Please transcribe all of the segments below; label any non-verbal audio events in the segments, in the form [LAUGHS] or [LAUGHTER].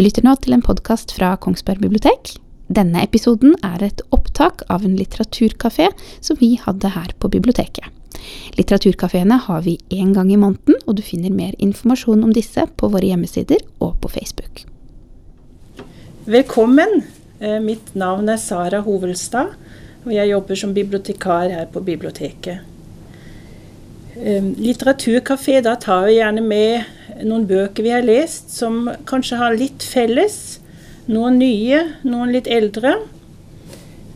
Du lytter nå til en podkast fra Kongsberg bibliotek. Denne episoden er et opptak av en litteraturkafé som vi hadde her på biblioteket. Litteraturkafeene har vi én gang i måneden, og du finner mer informasjon om disse på våre hjemmesider og på Facebook. Velkommen. Eh, Mitt navn er Sara Hovelstad, og jeg jobber som bibliotekar her på biblioteket. Eh, Litteraturkafé, da tar vi gjerne med noen bøker vi har lest som kanskje har litt felles. Noen nye, noen litt eldre.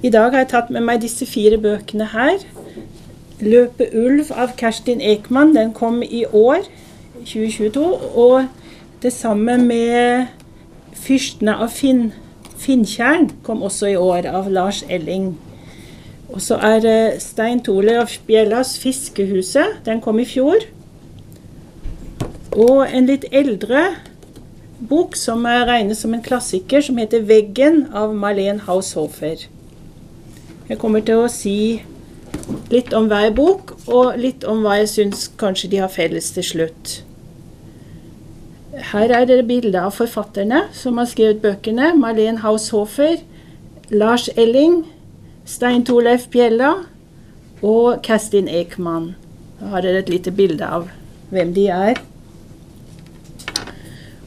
I dag har jeg tatt med meg disse fire bøkene her. 'Løpe ulv' av Kerstin Ekman. Den kom i år, 2022. Og det samme med 'Fyrstene av Finn, Finntjern' kom også i år, av Lars Elling. Og så er det Stein Torleif Bjellas 'Fiskehuset'. Den kom i fjor. Og en litt eldre bok som regnes som en klassiker, som heter 'Veggen' av Marlene Haushofer. Jeg kommer til å si litt om hver bok, og litt om hva jeg syns kanskje de har felles til slutt. Her er det bilde av forfatterne som har skrevet bøkene. Marlene Haushofer, Lars Elling, Stein Torleif Bjella og Kerstin Ekman. Da har dere et lite bilde av hvem de er.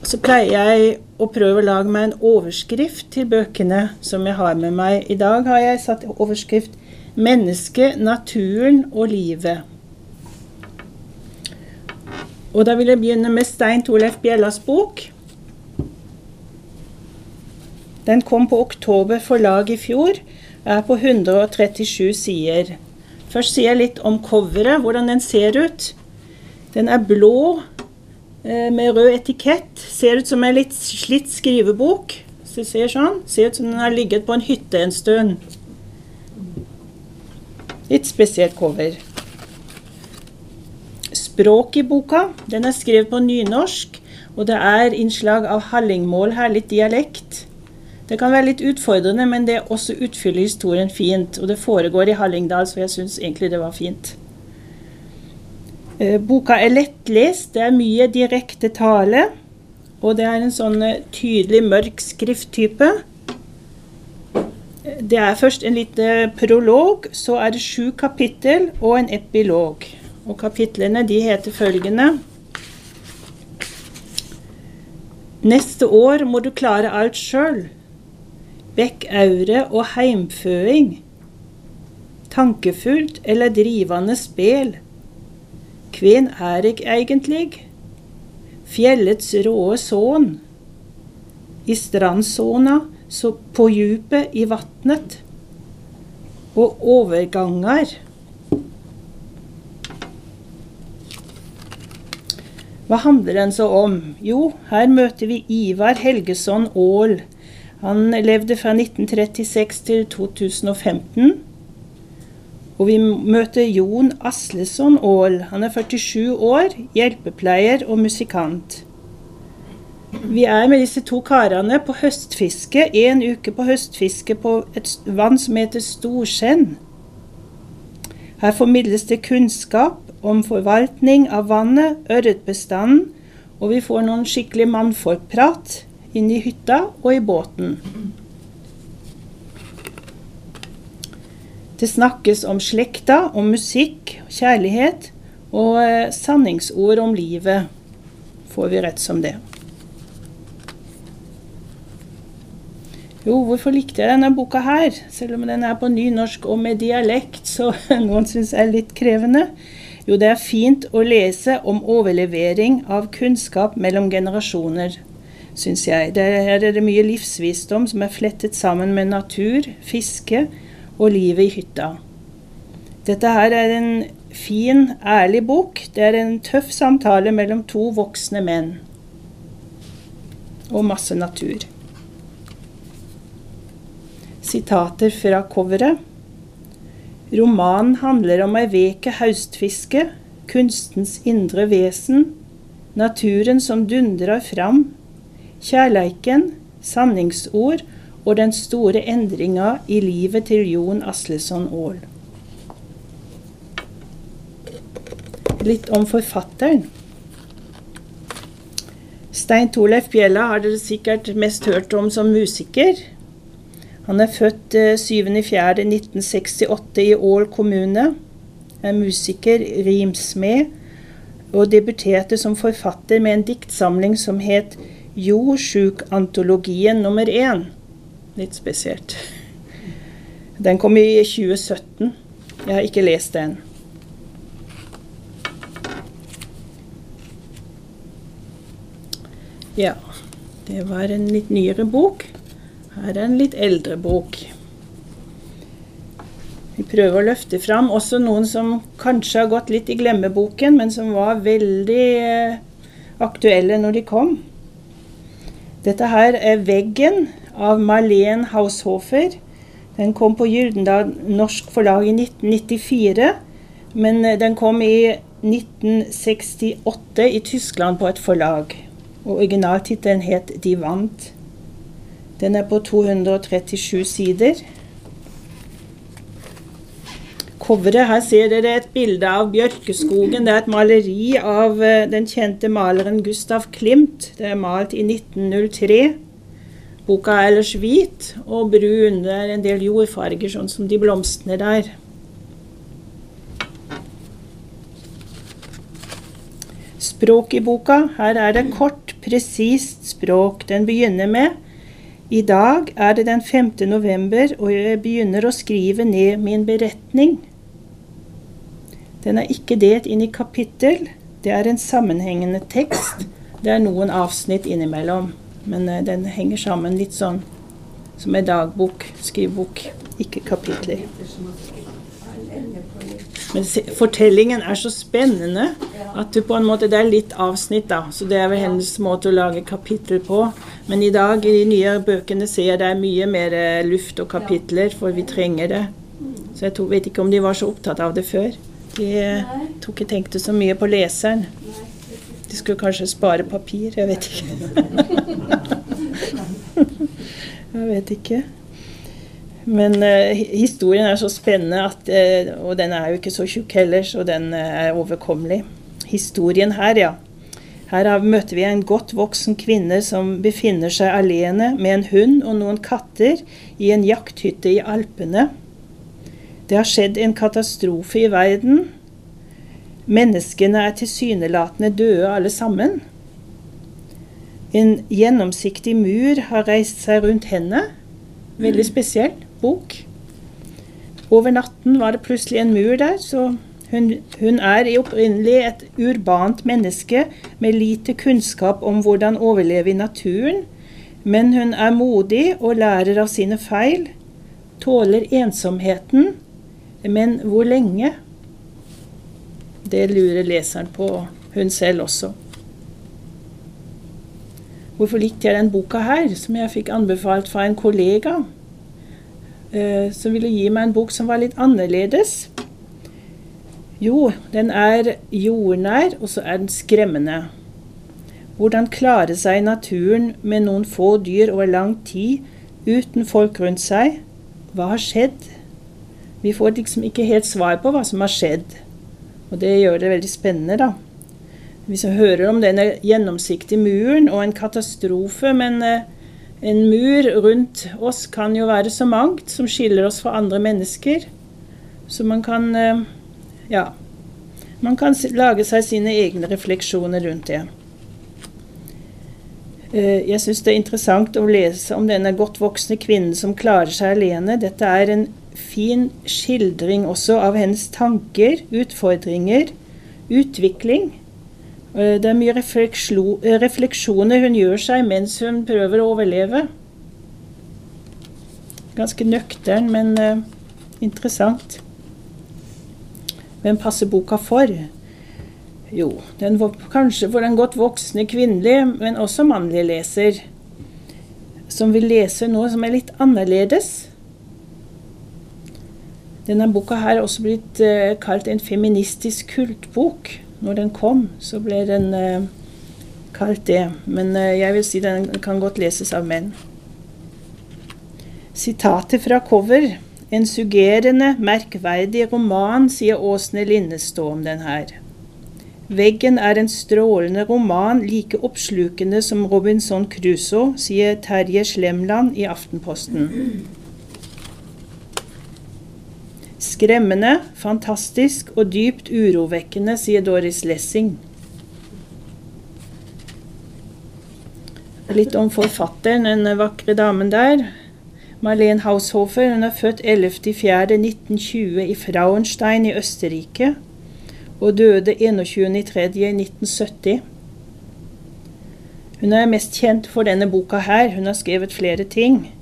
Så pleier jeg å prøve å lage meg en overskrift til bøkene som jeg har med meg. I dag har jeg satt overskrift 'Mennesket, naturen og livet'. Og da vil jeg begynne med Stein Torleif Bjellas bok. Den kom på Oktober forlag i fjor. Er på 137 sider. Først sier jeg litt om coveret, hvordan den ser ut. Den er blå eh, med rød etikett. Ser ut som en litt slitt skrivebok. Så ser sånn. Ser ut som den har ligget på en hytte en stund. Litt spesielt cover. Språk i boka. Den er skrevet på nynorsk, og det er innslag av hallingmål her, litt dialekt. Det kan være litt utfordrende, men det også utfyller historien fint. Og det foregår i Hallingdal, så jeg syns egentlig det var fint. Eh, boka er lettlest, det er mye direkte tale. Og det er en sånn eh, tydelig mørk skrifttype. Det er først en liten prolog, så er det sju kapittel og en epilog. Og kapitlene de heter følgende Neste år må du klare alt sjøl. Vekk aure og heimføing. Tankefullt eller drivende spel. Kven er eg egentlig? Fjellets råe sønn. I strandsona, så på djupet i vannet. Og overganger. Hva handler den så om? Jo, her møter vi Ivar Helgeson Aall. Han levde fra 1936 til 2015. Og vi møter Jon Asleson Aall. Han er 47 år, hjelpepleier og musikant. Vi er med disse to karene på høstfiske, en uke på høstfiske på et vann som heter Storskjenn. Her formidles det kunnskap om forvaltning av vannet, ørretbestanden, og vi får noen skikkelig mannfolkprat inn i hytta og i båten. Det snakkes om slekta, om musikk, kjærlighet og eh, sanningsord om livet, får vi rett som det. Jo, hvorfor likte jeg denne boka her? Selv om den er på nynorsk og med dialekt, så [LAUGHS] noen syns er litt krevende. Jo, det er fint å lese om overlevering av kunnskap mellom generasjoner, syns jeg. her er det mye livsvisdom som er flettet sammen med natur, fiske og livet i hytta. Dette her er en fin, ærlig bok. Det er en tøff samtale mellom to voksne menn. Og masse natur. Sitater fra coveret. Romanen handler om ei veke haustfiske, kunstens indre vesen, naturen som dundrer fram, kjærleiken, sanningsord og den store endringa i livet til Jon Asleson Aall. Litt om forfatteren. Stein Torleif Bjella har dere sikkert mest hørt om som musiker. Han er født 7.4.1968 eh, i Ål kommune. Er musiker, rimsmed, og debuterte som forfatter med en diktsamling som het Jordskjukantologien nummer én. Litt spesielt. Den kom i 2017. Jeg har ikke lest den. Ja, det var en litt nyere bok. Her er en litt eldre bok. Vi prøver å løfte fram også noen som kanskje har gått litt i glemmeboken, men som var veldig eh, aktuelle når de kom. Dette her er 'Veggen' av Marlene Haushofer. Den kom på Gyldendal Norsk Forlag i 1994, men eh, den kom i 1968 i Tyskland på et forlag. Og Originaltittelen het 'De vant'. Den er på 237 sider. Coveret, her ser dere et bilde av Bjørkeskogen. Det er et maleri av eh, den kjente maleren Gustav Klimt. Det er malt i 1903. Boka er ellers hvit og brun. Det er en del jordfarger, sånn som de blomstene der. Språk i boka. Her er det kort, presist språk. Den begynner med i dag er det den 5. november, og jeg begynner å skrive ned min beretning. Den er ikke delt inn i kapittel. Det er en sammenhengende tekst. Det er noen avsnitt innimellom, men eh, den henger sammen litt sånn som en dagbok, skrivebok, ikke kapitler. Men fortellingen er så spennende at en måte, det er litt avsnitt, da. Så det er vel hennes måte å lage kapittel på. Men i dag i de nye bøkene ser jeg det er mye mer eh, luft og kapitler, for vi trenger det. Så jeg tror, vet ikke om de var så opptatt av det før. De tror tok ikke tenkte så mye på leseren. De skulle kanskje spare papir. Jeg vet ikke. [LAUGHS] jeg vet ikke. Men uh, historien er så spennende, at, uh, og den er jo ikke så tjukk heller, så den uh, er overkommelig. Historien her, ja. Her møter vi en godt voksen kvinne som befinner seg alene med en hund og noen katter i en jakthytte i Alpene. Det har skjedd en katastrofe i verden. Menneskene er tilsynelatende døde alle sammen. En gjennomsiktig mur har reist seg rundt henne. Veldig spesiell bok. Over natten var det plutselig en mur der, så hun, hun er opprinnelig et urbant menneske med lite kunnskap om hvordan overleve i naturen, men hun er modig og lærer av sine feil, tåler ensomheten, men hvor lenge? Det lurer leseren på, hun selv også. Hvorfor likte jeg den boka her, som jeg fikk anbefalt fra en kollega? eh, som ville gi meg en bok som var litt annerledes. Jo, den er jordnær, og så er den skremmende. Hvordan klare seg i naturen med noen få dyr over lang tid, uten folk rundt seg. Hva har skjedd? Vi får liksom ikke helt svar på hva som har skjedd. Og det gjør det veldig spennende, da. Vi hører om denne gjennomsiktige muren og en katastrofe, men eh, en mur rundt oss kan jo være så mangt som skiller oss fra andre mennesker. Så man kan eh, ja. Man kan lage seg sine egne refleksjoner rundt det. Eh, jeg syns det er interessant å lese om denne godt voksne kvinnen som klarer seg alene. Dette er en fin skildring også av hennes tanker, utfordringer, utvikling. Eh, det er mye eh, refleksjoner hun gjør seg mens hun prøver å overleve. Ganske nøktern, men interessant. Hvem passer boka for? Jo, den var kanskje for den godt voksne kvinnelige, men også mannlige leser, som vil lese noe som er litt annerledes. Denne boka her er også blitt uh, kalt en feministisk kultbok når den kom, så ble den eh, kalt det. Men eh, jeg vil si den kan godt leses av menn. Sitatet fra cover. En suggerende, merkverdig roman, sier Åsne Linnestå om den her. Veggen er en strålende roman, like oppslukende som Robinson Crusoe, sier Terje Slemland i Aftenposten. Skremmende, fantastisk og dypt urovekkende, sier Doris Lessing. Litt om forfatteren, den vakre damen der. Marlene Haushofer hun er født 11.4.1920 i Frauenstein i Østerrike og døde 21.3.1970. Hun er mest kjent for denne boka her. Hun har skrevet flere ting.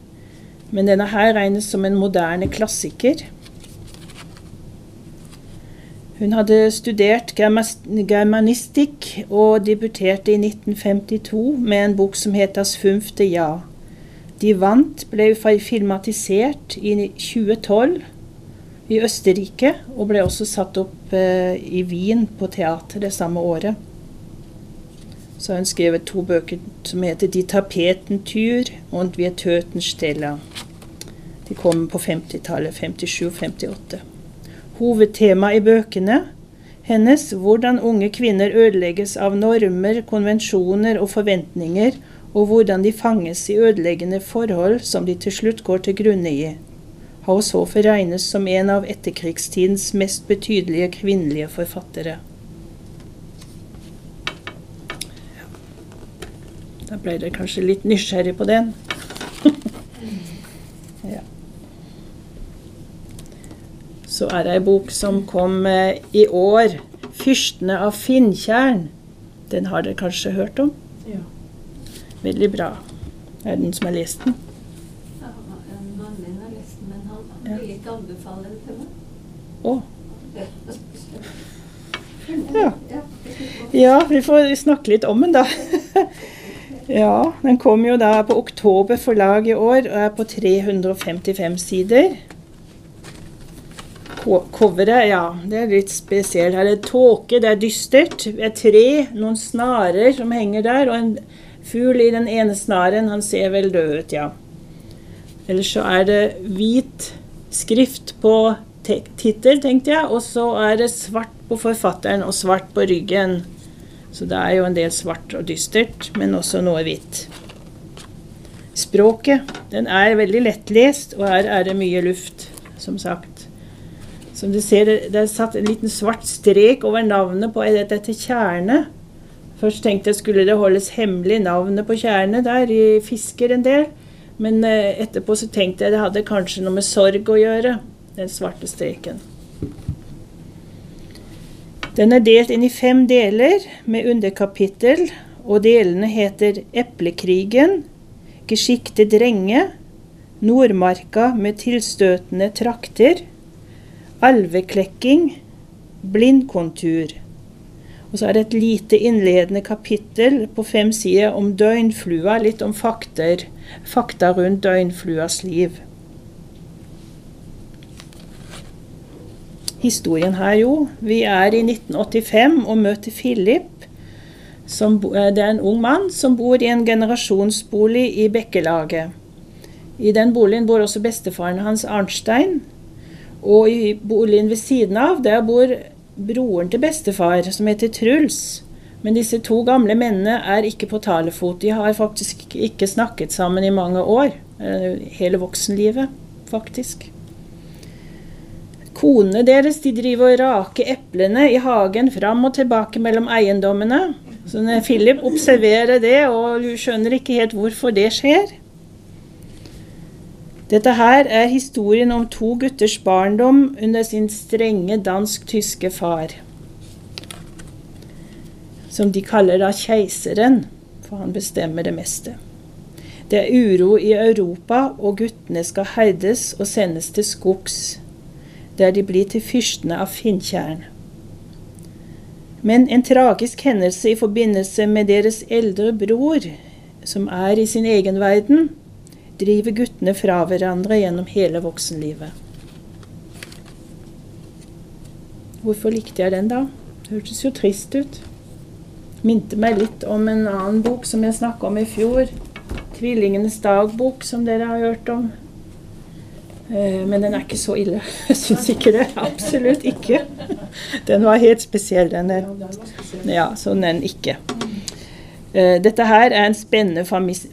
Men denne her regnes som en moderne klassiker. Hun hadde studert germanistikk og debuterte i 1952 med en bok som het 'Das fünfte Ja'. De vant ble filmatisert i 2012 i Østerrike, og ble også satt opp eh, i Wien på teater det samme året. Så har hun skrevet to bøker som heter 'Die Tapetentyr' og 'Wir Tötensteller'. De kom på 50-tallet, 57 58. Hovedtemaet i bøkene hennes hvordan unge kvinner ødelegges av normer, konvensjoner og forventninger, og hvordan de fanges i ødeleggende forhold som de til slutt går til grunne i. Haushofer regnes som en av etterkrigstidens mest betydelige kvinnelige forfattere. Da ble dere kanskje litt nysgjerrig på den. [LAUGHS] så er det ei bok som kom eh, i år. 'Fyrstene av Finntjern'. Den har dere kanskje hørt om? Ja. Veldig bra. Er det noen som har lest den? Ja, mannen min har lest den, men han Ja. vil ikke anbefale den til meg. Å. Ja. Ja. Ja, vi får snakke litt om den, da. [LAUGHS] ja, den kom jo da på Oktober forlag i år og er på 355 sider. Coveret, ja, det er litt spesielt. Her er det tåke, det er dystert. Det er tre, noen snarer som henger der, og en fugl i den ene snaren. Han ser vel død ut, ja. Ellers så er det hvit skrift på te- tittel, tenkte jeg, og så er det svart på forfatteren og svart på ryggen. Så det er jo en del svart og dystert, men også noe hvitt. Språket, den er veldig lettlest, og her er det mye luft, som sagt. Som du ser, det er satt en liten svart strek over navnet på dette tjernet. Først tenkte jeg skulle det holdes hemmelig navnet på tjernet der i Fisker en del. Men eh, etterpå så tenkte jeg det hadde kanskje noe med sorg å gjøre, den svarte streken. Den er delt inn i fem deler med underkapittel, og delene heter Eplekrigen, Geskikte drenge, Nordmarka med tilstøtende trakter, Alveklekking, Blindkontur. Og så er det et lite innledende kapittel på fem sider om døgnflua, litt om fakter, fakta rundt døgnfluas liv. Historien her, jo. Vi er i 1985 og møter Philip. Som, eh, det er en ung mann som bor i en generasjonsbolig i Bekkelaget. I den boligen bor også bestefaren hans, Arnstein. Og i boligen ved siden av, der bor broren til bestefar, som heter Truls. Men disse to gamle mennene er ikke på talefot. De har faktisk ikke snakket sammen i mange år. eh, Hele voksenlivet, faktisk. Konene deres de driver og raker eplene i hagen fram og tilbake mellom eiendommene. Så Philip observerer det, og skjønner ikke helt hvorfor det skjer. Dette her er historien om to gutters barndom under sin strenge dansk-tyske far. Som de kaller da keiseren, for han bestemmer det meste. Det er uro i Europa, og guttene skal herdes og sendes til skogs, der de blir til fyrstene av Finntjern. Men en tragisk hendelse i forbindelse med deres eldre bror, som er i sin egen verden, driver guttene fra hverandre gjennom hele voksenlivet. Hvorfor likte jeg den, da? Det hørtes jo trist ut. minte meg litt om en annen bok som jeg snakka om i fjor. 'Tvillingenes dagbok', som dere har hørt om. Eh, men den er ikke så ille. [LAUGHS] Jeg syns ikke det. Absolutt ikke. Den var helt spesiell, den der. Ja, sånn den ikke. Eh, dette her er en spennende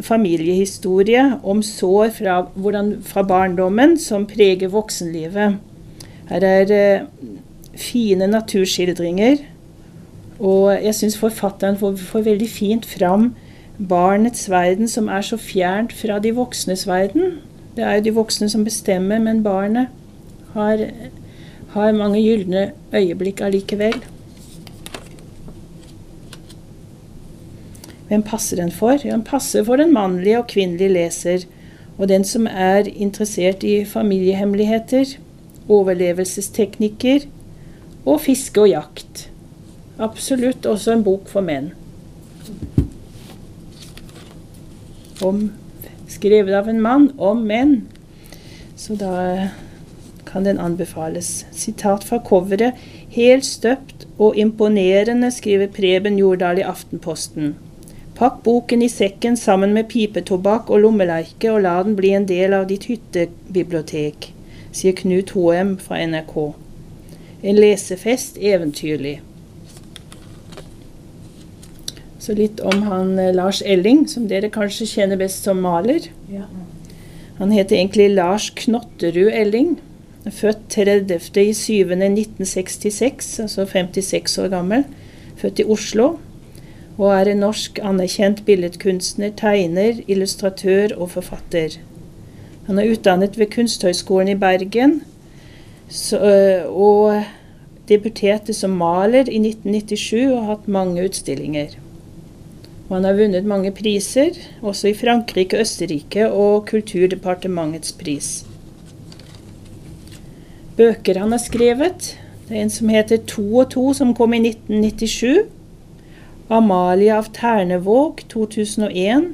familiehistorie om sår fra, hvordan, fra barndommen som preger voksenlivet. Her er eh, fine naturskildringer, og jeg syns forfatteren får, får, veldig fint fram barnets verden, som er så fjernt fra de voksnes verden. Det er jo de voksne som bestemmer, men barnet har, har mange gylne øyeblikk allikevel. Hvem passer den for? Ja, den passer for den mannlige og kvinnelige leser, og den som er interessert i familiehemmeligheter, overlevelsesteknikker og fiske og jakt. Absolutt også en bok for menn. Om, skrevet av en mann om menn. Så da kan den anbefales. Sitat fra coveret. Helt støpt og imponerende, skriver Preben Jordal i Aftenposten. Pakk boken i sekken sammen med pipetobakk og lommeleike, og la den bli en del av ditt hyttebibliotek, sier Knut Hoem fra NRK. En lesefest eventyrlig. Så litt om han eh, Lars Elling, som dere kanskje kjenner best som maler. Ja. Han heter egentlig Lars Knotterud Elling. Født 30.07.1966, altså 56 år gammel. Født i Oslo og er en norsk anerkjent billedkunstner, tegner, illustratør og forfatter. Han er utdannet ved Kunsthøgskolen i Bergen så, øh, og debuterte som maler i 1997 og har hatt mange utstillinger. Og han har vunnet mange priser, også i Frankrike, Østerrike og Kulturdepartementets pris. Bøker han har skrevet, det er en som heter To og to, som kom i 1997. Amalie av Ternevåg 2001.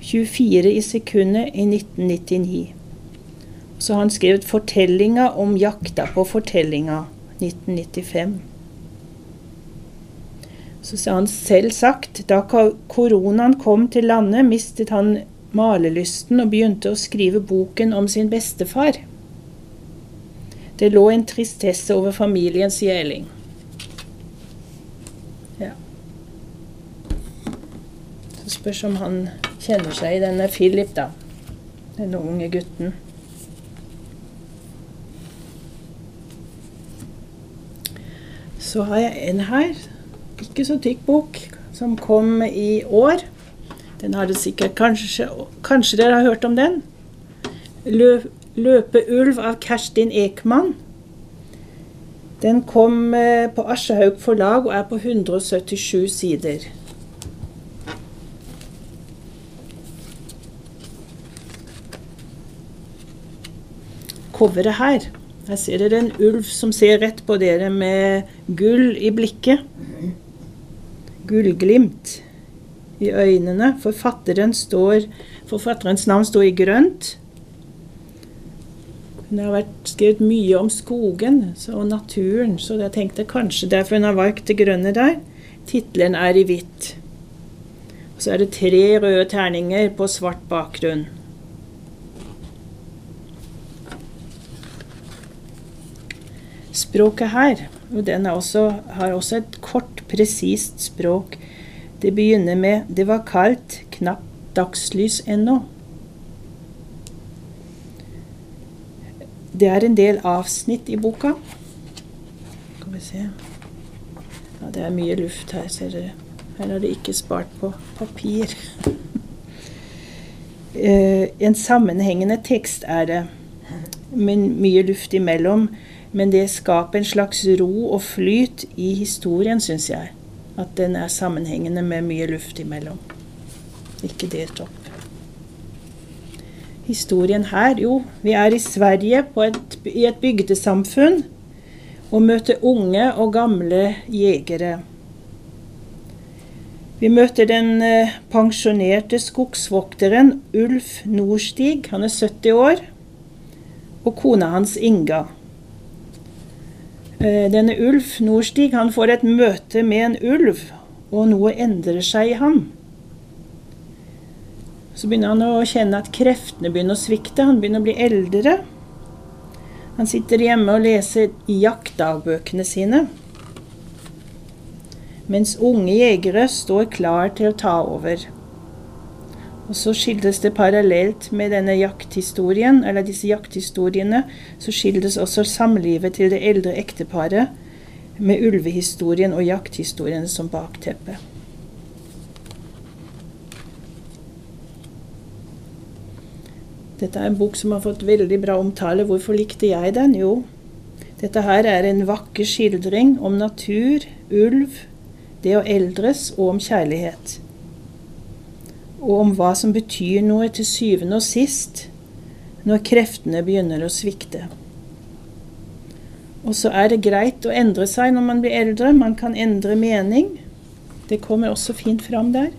24 i sekundet i 1999. Så har han skrevet 'Fortellinga om jakta på fortellinga' 1995. Så har han selv sagt da koronaen kom til landet, mistet han malelysten og begynte å skrive boken om sin bestefar. Det lå en tristesse over familien, sier Elling. som han kjenner seg i denne Philip, da. Den unge gutten. Så har jeg en her, ikke så tykk bok, som kom i år. Den har dere sikkert Kanskje, kanskje dere har hørt om den? Lø, 'Løpeulv' av Kerstin Ekman. Den kom eh, på Aschehoug forlag og er på 177 sider. Coveret her. Her ser dere en ulv som ser rett på dere med gull i blikket. Gullglimt i øynene. Forfatteren står, forfatterens navn står i grønt. Det har vært skrevet mye om skogen og naturen, så jeg tenkte kanskje derfor hun har valgt det grønne der. Tittelen er i hvitt. Og så er det tre røde terninger på svart bakgrunn. Språket her, og den også, har også et kort, presist språk. Det begynner med 'Det var kaldt, knapt dagslys ennå'. Det er en del avsnitt i boka. Skal vi se Ja, det er mye luft her, ser dere. Her er det ikke spart på papir. uh, [LAUGHS] en sammenhengende tekst er det, men mye luft imellom. Men det skaper en slags ro og flyt i historien, syns jeg. At den er sammenhengende med mye luft imellom. Ikke delt opp. Historien her, jo, vi er i Sverige et, i et bygdesamfunn og møter unge og gamle jegere. Vi møter den eh, pensjonerte skogsvokteren Ulf Norstig, han er 70 år, og kona hans Inga. Eh, denne Ulf Norstig han får et møte med en ulv, og noe endrer seg i ham. Så begynner han å kjenne at kreftene begynner å svikte. Han begynner å bli eldre. Han sitter hjemme og leser jaktdagbøkene sine. Mens unge jegere står klar til å ta over. Og så skildres det parallelt med denne jakthistorien, eller disse jakthistoriene, så skildres også samlivet til det eldre ekteparet med ulvehistorien og jakthistorien som bakteppe. Dette er en bok som har fått veldig bra omtale. Hvorfor likte jeg den? Jo, dette her er en vakker skildring om natur, ulv, det å eldres og om kjærlighet. Og om hva som betyr noe til syvende og sist når kreftene begynner å svikte. Og så er det greit å endre seg når man blir eldre. Man kan endre mening. Det kommer også fint fram der.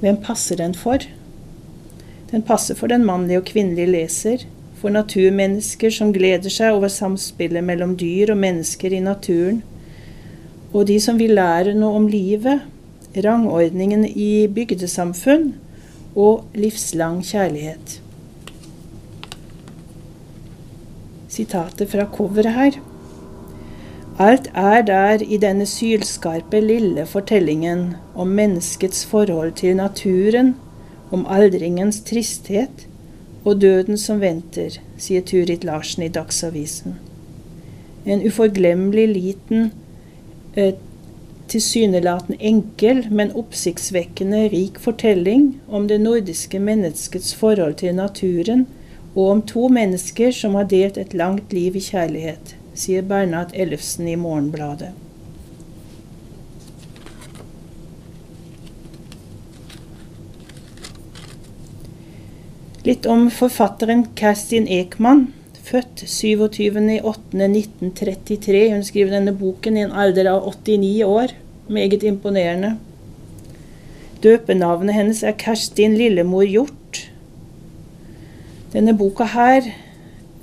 Hvem passer den for? Den passer for den mannlige og kvinnelige leser, for naturmennesker som gleder seg over samspillet mellom dyr og mennesker i naturen, og de som vil lære noe om livet, rangordningen i bygdesamfunn og livslang kjærlighet. Sitatet fra coveret her. Alt er der i denne sylskarpe, lille fortellingen om menneskets forhold til naturen, om aldringens tristhet og døden som venter, sier Turid Larsen i Dagsavisen. En uforglemmelig liten, tilsynelatende enkel, men oppsiktsvekkende rik fortelling om det nordiske menneskets forhold til naturen, og om to mennesker som har delt et langt liv i kjærlighet sier Bernhard Ellefsen i Morgenbladet. Litt om forfatteren Kerstin Ekman, født 27.8.1933. Hun skriver denne boken i en alder av 89 år. Meget imponerende. Døpenavnet hennes er Kerstin Lillemor Hjort. Denne boka her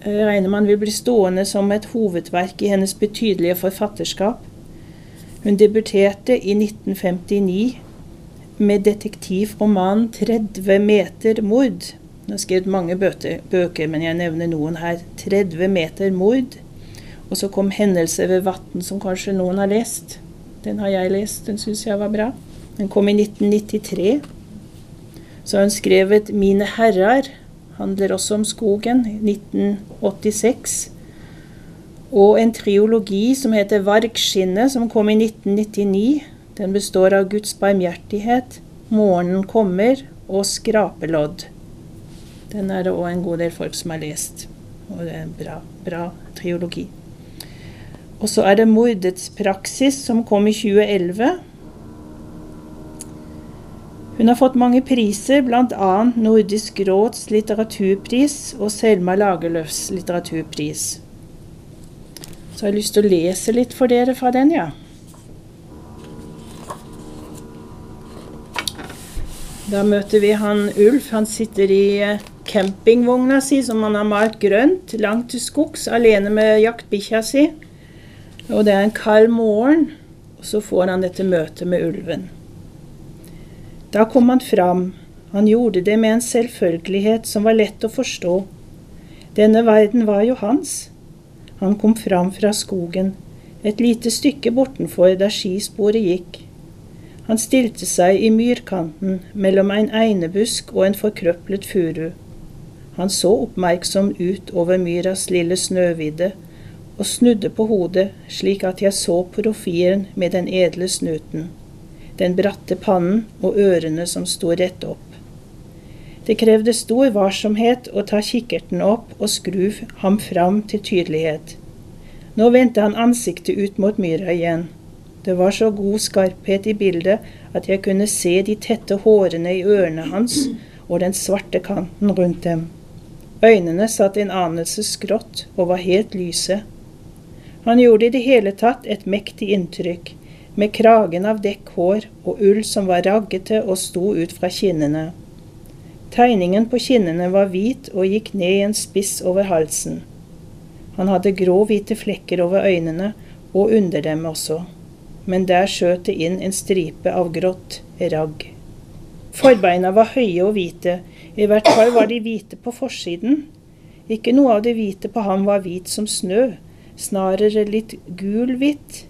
Eh, regner man vil bli stående som et hovedverk i hennes betydelige forfatterskap. Hun debuterte i 1959 med detektivromanen '30 meter mord'. Hun har skrevet mange bøker, men jeg nevner noen her. 30 meter mord. Og så kom 'Hendelse ved Vatn', som kanskje noen har lest. Den har jeg lest, den syns jeg var bra. Den kom i 1993. Så har hun skrevet 'Mine herrar', handler også om skogen, 1986. Og en triologi som heter Vargskinnet, som kom i 1999. Den består av Guds barmhjertighet, Morgenen kommer og Skrapelodd. Den er det òg en god del folk som har lest. Og det er en bra, bra triologi. Og så er det Mordets praksis, som kom i 2011. Hun har fått mange priser, bl.a. Nordisk råds litteraturpris og Selma Lagerlöfs litteraturpris. Så jeg har lyst til å lese litt for dere fra den, ja. Da møter vi han Ulf. Han sitter i eh, campingvogna si som han har malt grønt, langt til skogs, alene med jaktbikkja si. Og det er en kald morgen, og så får han dette møtet med ulven. Da kom han fram. Han gjorde det med en selvfølgelighet som var lett å forstå. Denne verden var jo hans. Han kom fram fra skogen, et lite stykke bortenfor der skisporet gikk. Han stilte seg i myrkanten mellom en einebusk og en forkrøplet furu. Han så oppmerksom ut over myras lille snøvidde og snudde på hodet slik at jeg så profilen med den edle snuten den bratte pannen og ørene som sto rett opp. Det krevde stor varsomhet å ta kikkerten opp og skru ham fram til tydelighet. Nå vendte han ansiktet ut mot myra igjen. Det var så god skarphet i bildet at jeg kunne se de tette hårene i ørene hans og den svarte kanten rundt dem. Øynene satt en anelse skrått og var helt lyse. Han gjorde i det hele tatt et mektig inntrykk, med kragen av dekkhår og ull som var raggete og sto ut fra kinnene. Tegningen på kinnene var hvit og gikk ned i en spiss over halsen. Han hadde grå-hvite flekker over øynene og under dem også, men der skjøt det inn en stripe av grått ragg. Forbeina var høye og hvite, i hvert fall var de hvite på forsiden. Ikke noe av det hvite på ham var hvit som snø, snarere litt gul-hvitt.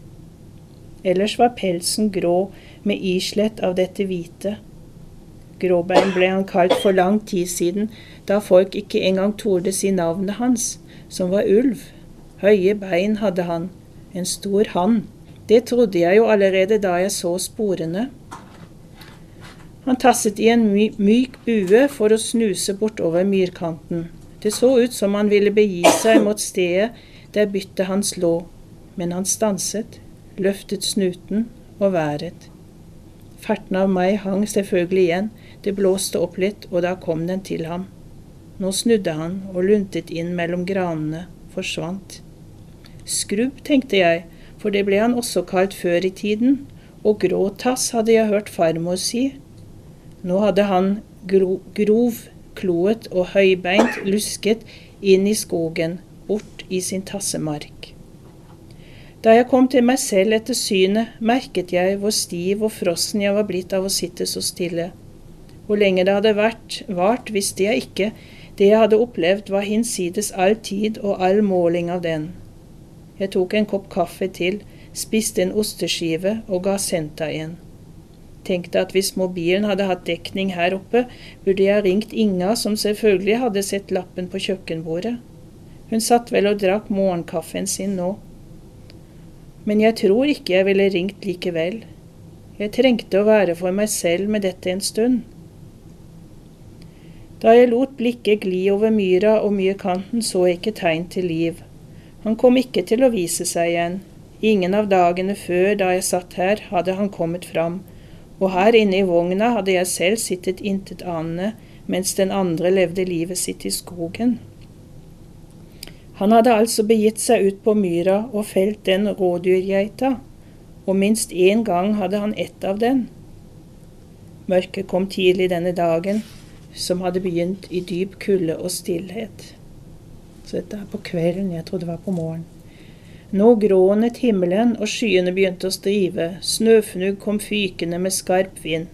Ellers var pelsen grå med islett av dette hvite. Gråbein ble han kalt for lang tid siden, da folk ikke engang torde si navnet hans, som var ulv. Høye bein hadde han, en stor hann. Det trodde jeg jo allerede da jeg så sporene. Han tasset i en myk bue for å snuse bortover myrkanten. Det så ut som han ville begi seg mot stedet der byttet hans lå, men han stanset, løftet snuten og været. Ferten av meg hang selvfølgelig igjen, det blåste opp litt, og da kom den til ham. Nå snudde han og luntet inn mellom granene, forsvant. Skrubb, tenkte jeg, for det ble han også kalt før i tiden, og grå tass hadde jeg hørt farmor si. Nå hadde han gro grov, kloet og høybeint lusket inn i skogen, bort i sin tassemark. Da jeg kom til meg selv etter synet, merket jeg hvor stiv og frossen jeg var blitt av å sitte så stille. Hvor lenge det hadde vært vart, visste jeg ikke, det jeg hadde opplevd var hinsides all tid og all måling av den. Jeg tok en kopp kaffe til, spiste en osteskive og ga Senta en. Tenkte at hvis mobilen hadde hatt dekning her oppe, burde jeg ringt Inga, som selvfølgelig hadde sett lappen på kjøkkenbordet. Hun satt vel og drakk morgenkaffen sin nå. Men jeg tror ikke jeg ville ringt likevel. Jeg trengte å være for meg selv med dette en stund. Da jeg lot blikket gli over myra og myrkanten, så jeg ikke tegn til liv. Han kom ikke til å vise seg igjen. Ingen av dagene før da jeg satt her, hadde han kommet fram, og her inne i vogna hadde jeg selv sittet intetanende mens den andre levde livet sitt i skogen. Han hadde altså begitt seg ut på myra og felt den rådyrgeita, og minst én gang hadde han ett av den. Mørket kom tidlig denne dagen, som hadde begynt i dyp kulde og stillhet. Så dette er på kvelden, jeg trodde det var på morgenen. Nå grånet himmelen, og skyene begynte å strive, snøfnugg kom fykende med skarp vind.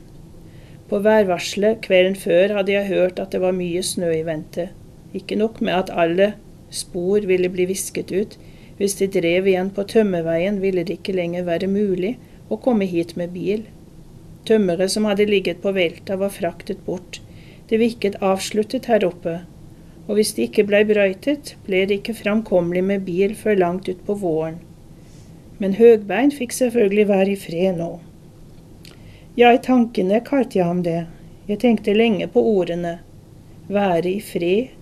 På værvarselet kvelden før hadde jeg hørt at det var mye snø i vente. Ikke nok med at alle spor ville bli visket ut, hvis de drev igjen på tømmerveien, ville det ikke lenger være mulig å komme hit med bil. Tømmeret som hadde ligget på velta, var fraktet bort. Det virket avsluttet her oppe, og hvis det ikke blei brøytet, ble det ikke framkommelig med bil før langt utpå våren. Men Høgbein fikk selvfølgelig være i fred nå. Ja, i tankene kalte jeg ham det. Jeg tenkte lenge på ordene. Være i fred.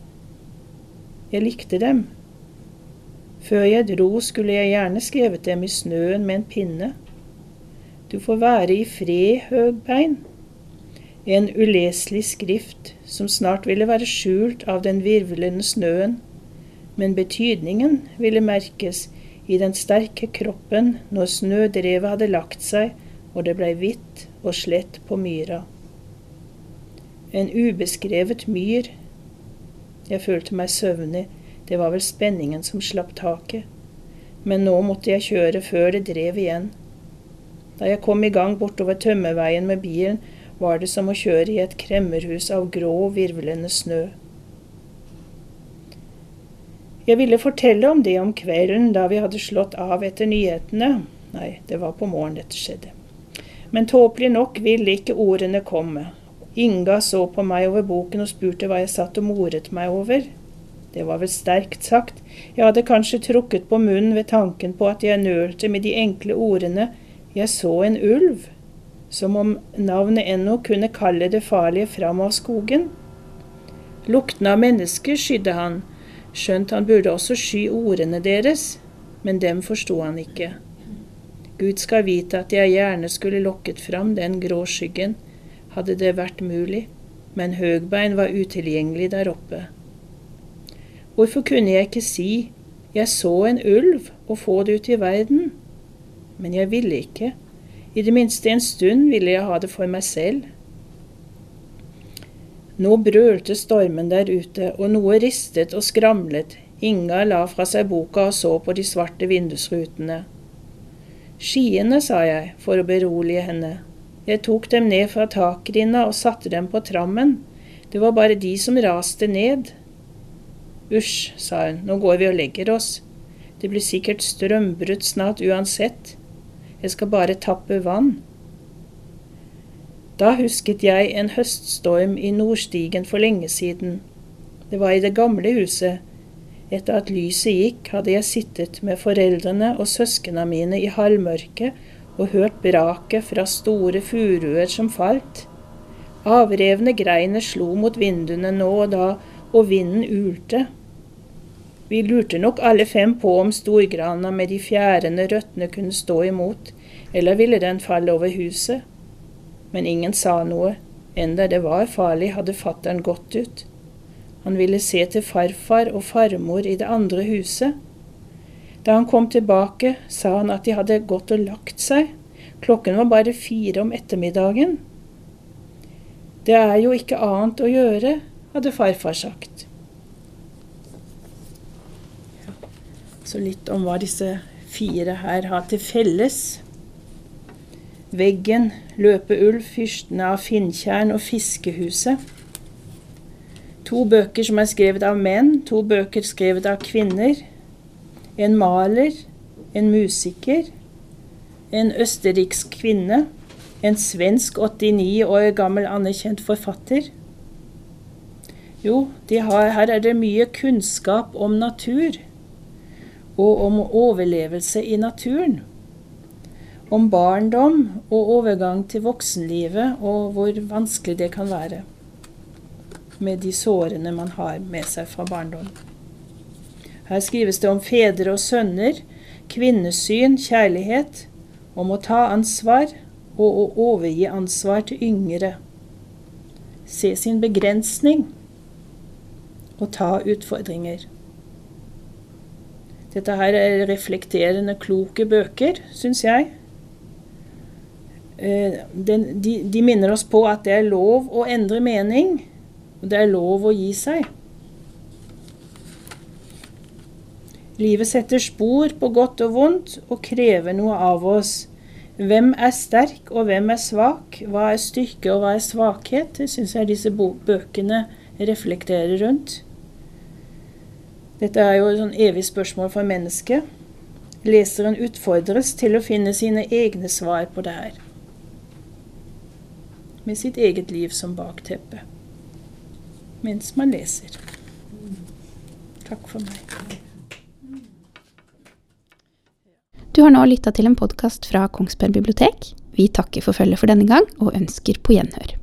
Jeg likte dem. Før jeg dro, skulle jeg gjerne skrevet dem i snøen med en pinne. Du får være i fred, Høgbein en uleselig skrift som snart ville være skjult av den virvlende snøen, men betydningen ville merkes i den sterke kroppen når snødrevet hadde lagt seg og det blei hvitt og slett på myra. En ubeskrevet myr. Jeg følte meg søvnig, det var vel spenningen som slapp taket. Men nå måtte jeg kjøre før det drev igjen. Da jeg kom i gang bortover tømmerveien med bilen, var det som å kjøre i et kremmerhus av grå, virvlende snø. Jeg ville fortelle om det om kvelden da vi hadde slått av etter nyhetene. Nei, det var på morgenen dette skjedde. Men tåpelig nok ville ikke ordene komme. Inga så på meg over boken og spurte hva jeg satt og moret meg over. Det var vel sterkt sagt, jeg hadde kanskje trukket på munnen ved tanken på at jeg nølte med de enkle ordene jeg så en ulv som om navnet ennå kunne kalle det farlige fram av skogen. Lukten av mennesker skydde han, skjønt han burde også sky ordene deres, men dem forsto han ikke. Gud skal vite at jeg gjerne skulle lokket fram den grå skyggen, hadde det vært mulig, men Høgbein var utilgjengelig der oppe. Hvorfor kunne jeg ikke si jeg så en ulv og få det ut i verden? Men jeg ville ikke. I det minste en stund ville jeg ha det for meg selv. Nå brølte stormen der ute, og noe ristet og skramlet. Inga la fra seg boka og så på de svarte vindusrutene. Skiene, sa jeg for å berolige henne. Jeg tok dem ned fra takgrinda og satte dem på trammen. Det var bare de som raste ned. Usj, sa hun, nå går vi og legger oss. Det blir sikkert strømbrudd snart uansett. Jeg skal bare tappe vann. Da husket jeg en høststorm i Nordstigen for lenge siden. Det var i det gamle huset. Etter at lyset gikk, hadde jeg sittet med foreldrene og søskena mine i halvmørket og hørt braket fra store furuer som falt. Avrevne greiner slo mot vinduene nå og da, og vinden ulte. Vi lurte nok alle fem på om storgrana med de fjærende røttene kunne stå imot, eller ville den falle over huset. Men ingen sa noe, enda det var farlig, hadde fattern gått ut. Han ville se til farfar og farmor i det andre huset. Da han kom tilbake, sa han at de hadde gått og lagt seg. Klokken var bare fire om ettermiddagen. Det er jo ikke annet å gjøre, hadde farfar sagt. Ja, så litt om hva disse fire her har til felles. Veggen, Løpeulv, Fyrstene av Finntjern og Fiskehuset. To bøker som er skrevet av menn, to bøker skrevet av kvinner. En maler, en musiker, en østerriksk kvinne, en svensk 89 år gammel anerkjent forfatter. Jo, har, her er det mye kunnskap om natur, og om overlevelse i naturen. Om barndom og overgang til voksenlivet, og hvor vanskelig det kan være med de sårene man har med seg fra barndom. Her skrives det om fedre og sønner, kvinnesyn, kjærlighet, om å ta ansvar og å overgi ansvar til yngre. Se sin begrensning og ta utfordringer. Dette her er reflekterende kloke bøker, syns jeg. Eh, de, minner oss på at det er lov å endre mening og det er lov å gi seg. Livet setter spor på godt og vondt og krever noe av oss. Hvem er sterk og hvem er svak? Hva er styrke og hva er svakhet? Det syns jeg disse bøkene reflekterer rundt. Dette er jo et sånn evig spørsmål for mennesket. Leseren utfordres til å finne sine egne svar på det her. Med sitt eget liv som bakteppe mens man leser. Takk for meg. Du har nå lytta til en podkast fra Kongsberg bibliotek. Vi takker for følget for denne gang, og ønsker på gjenhør.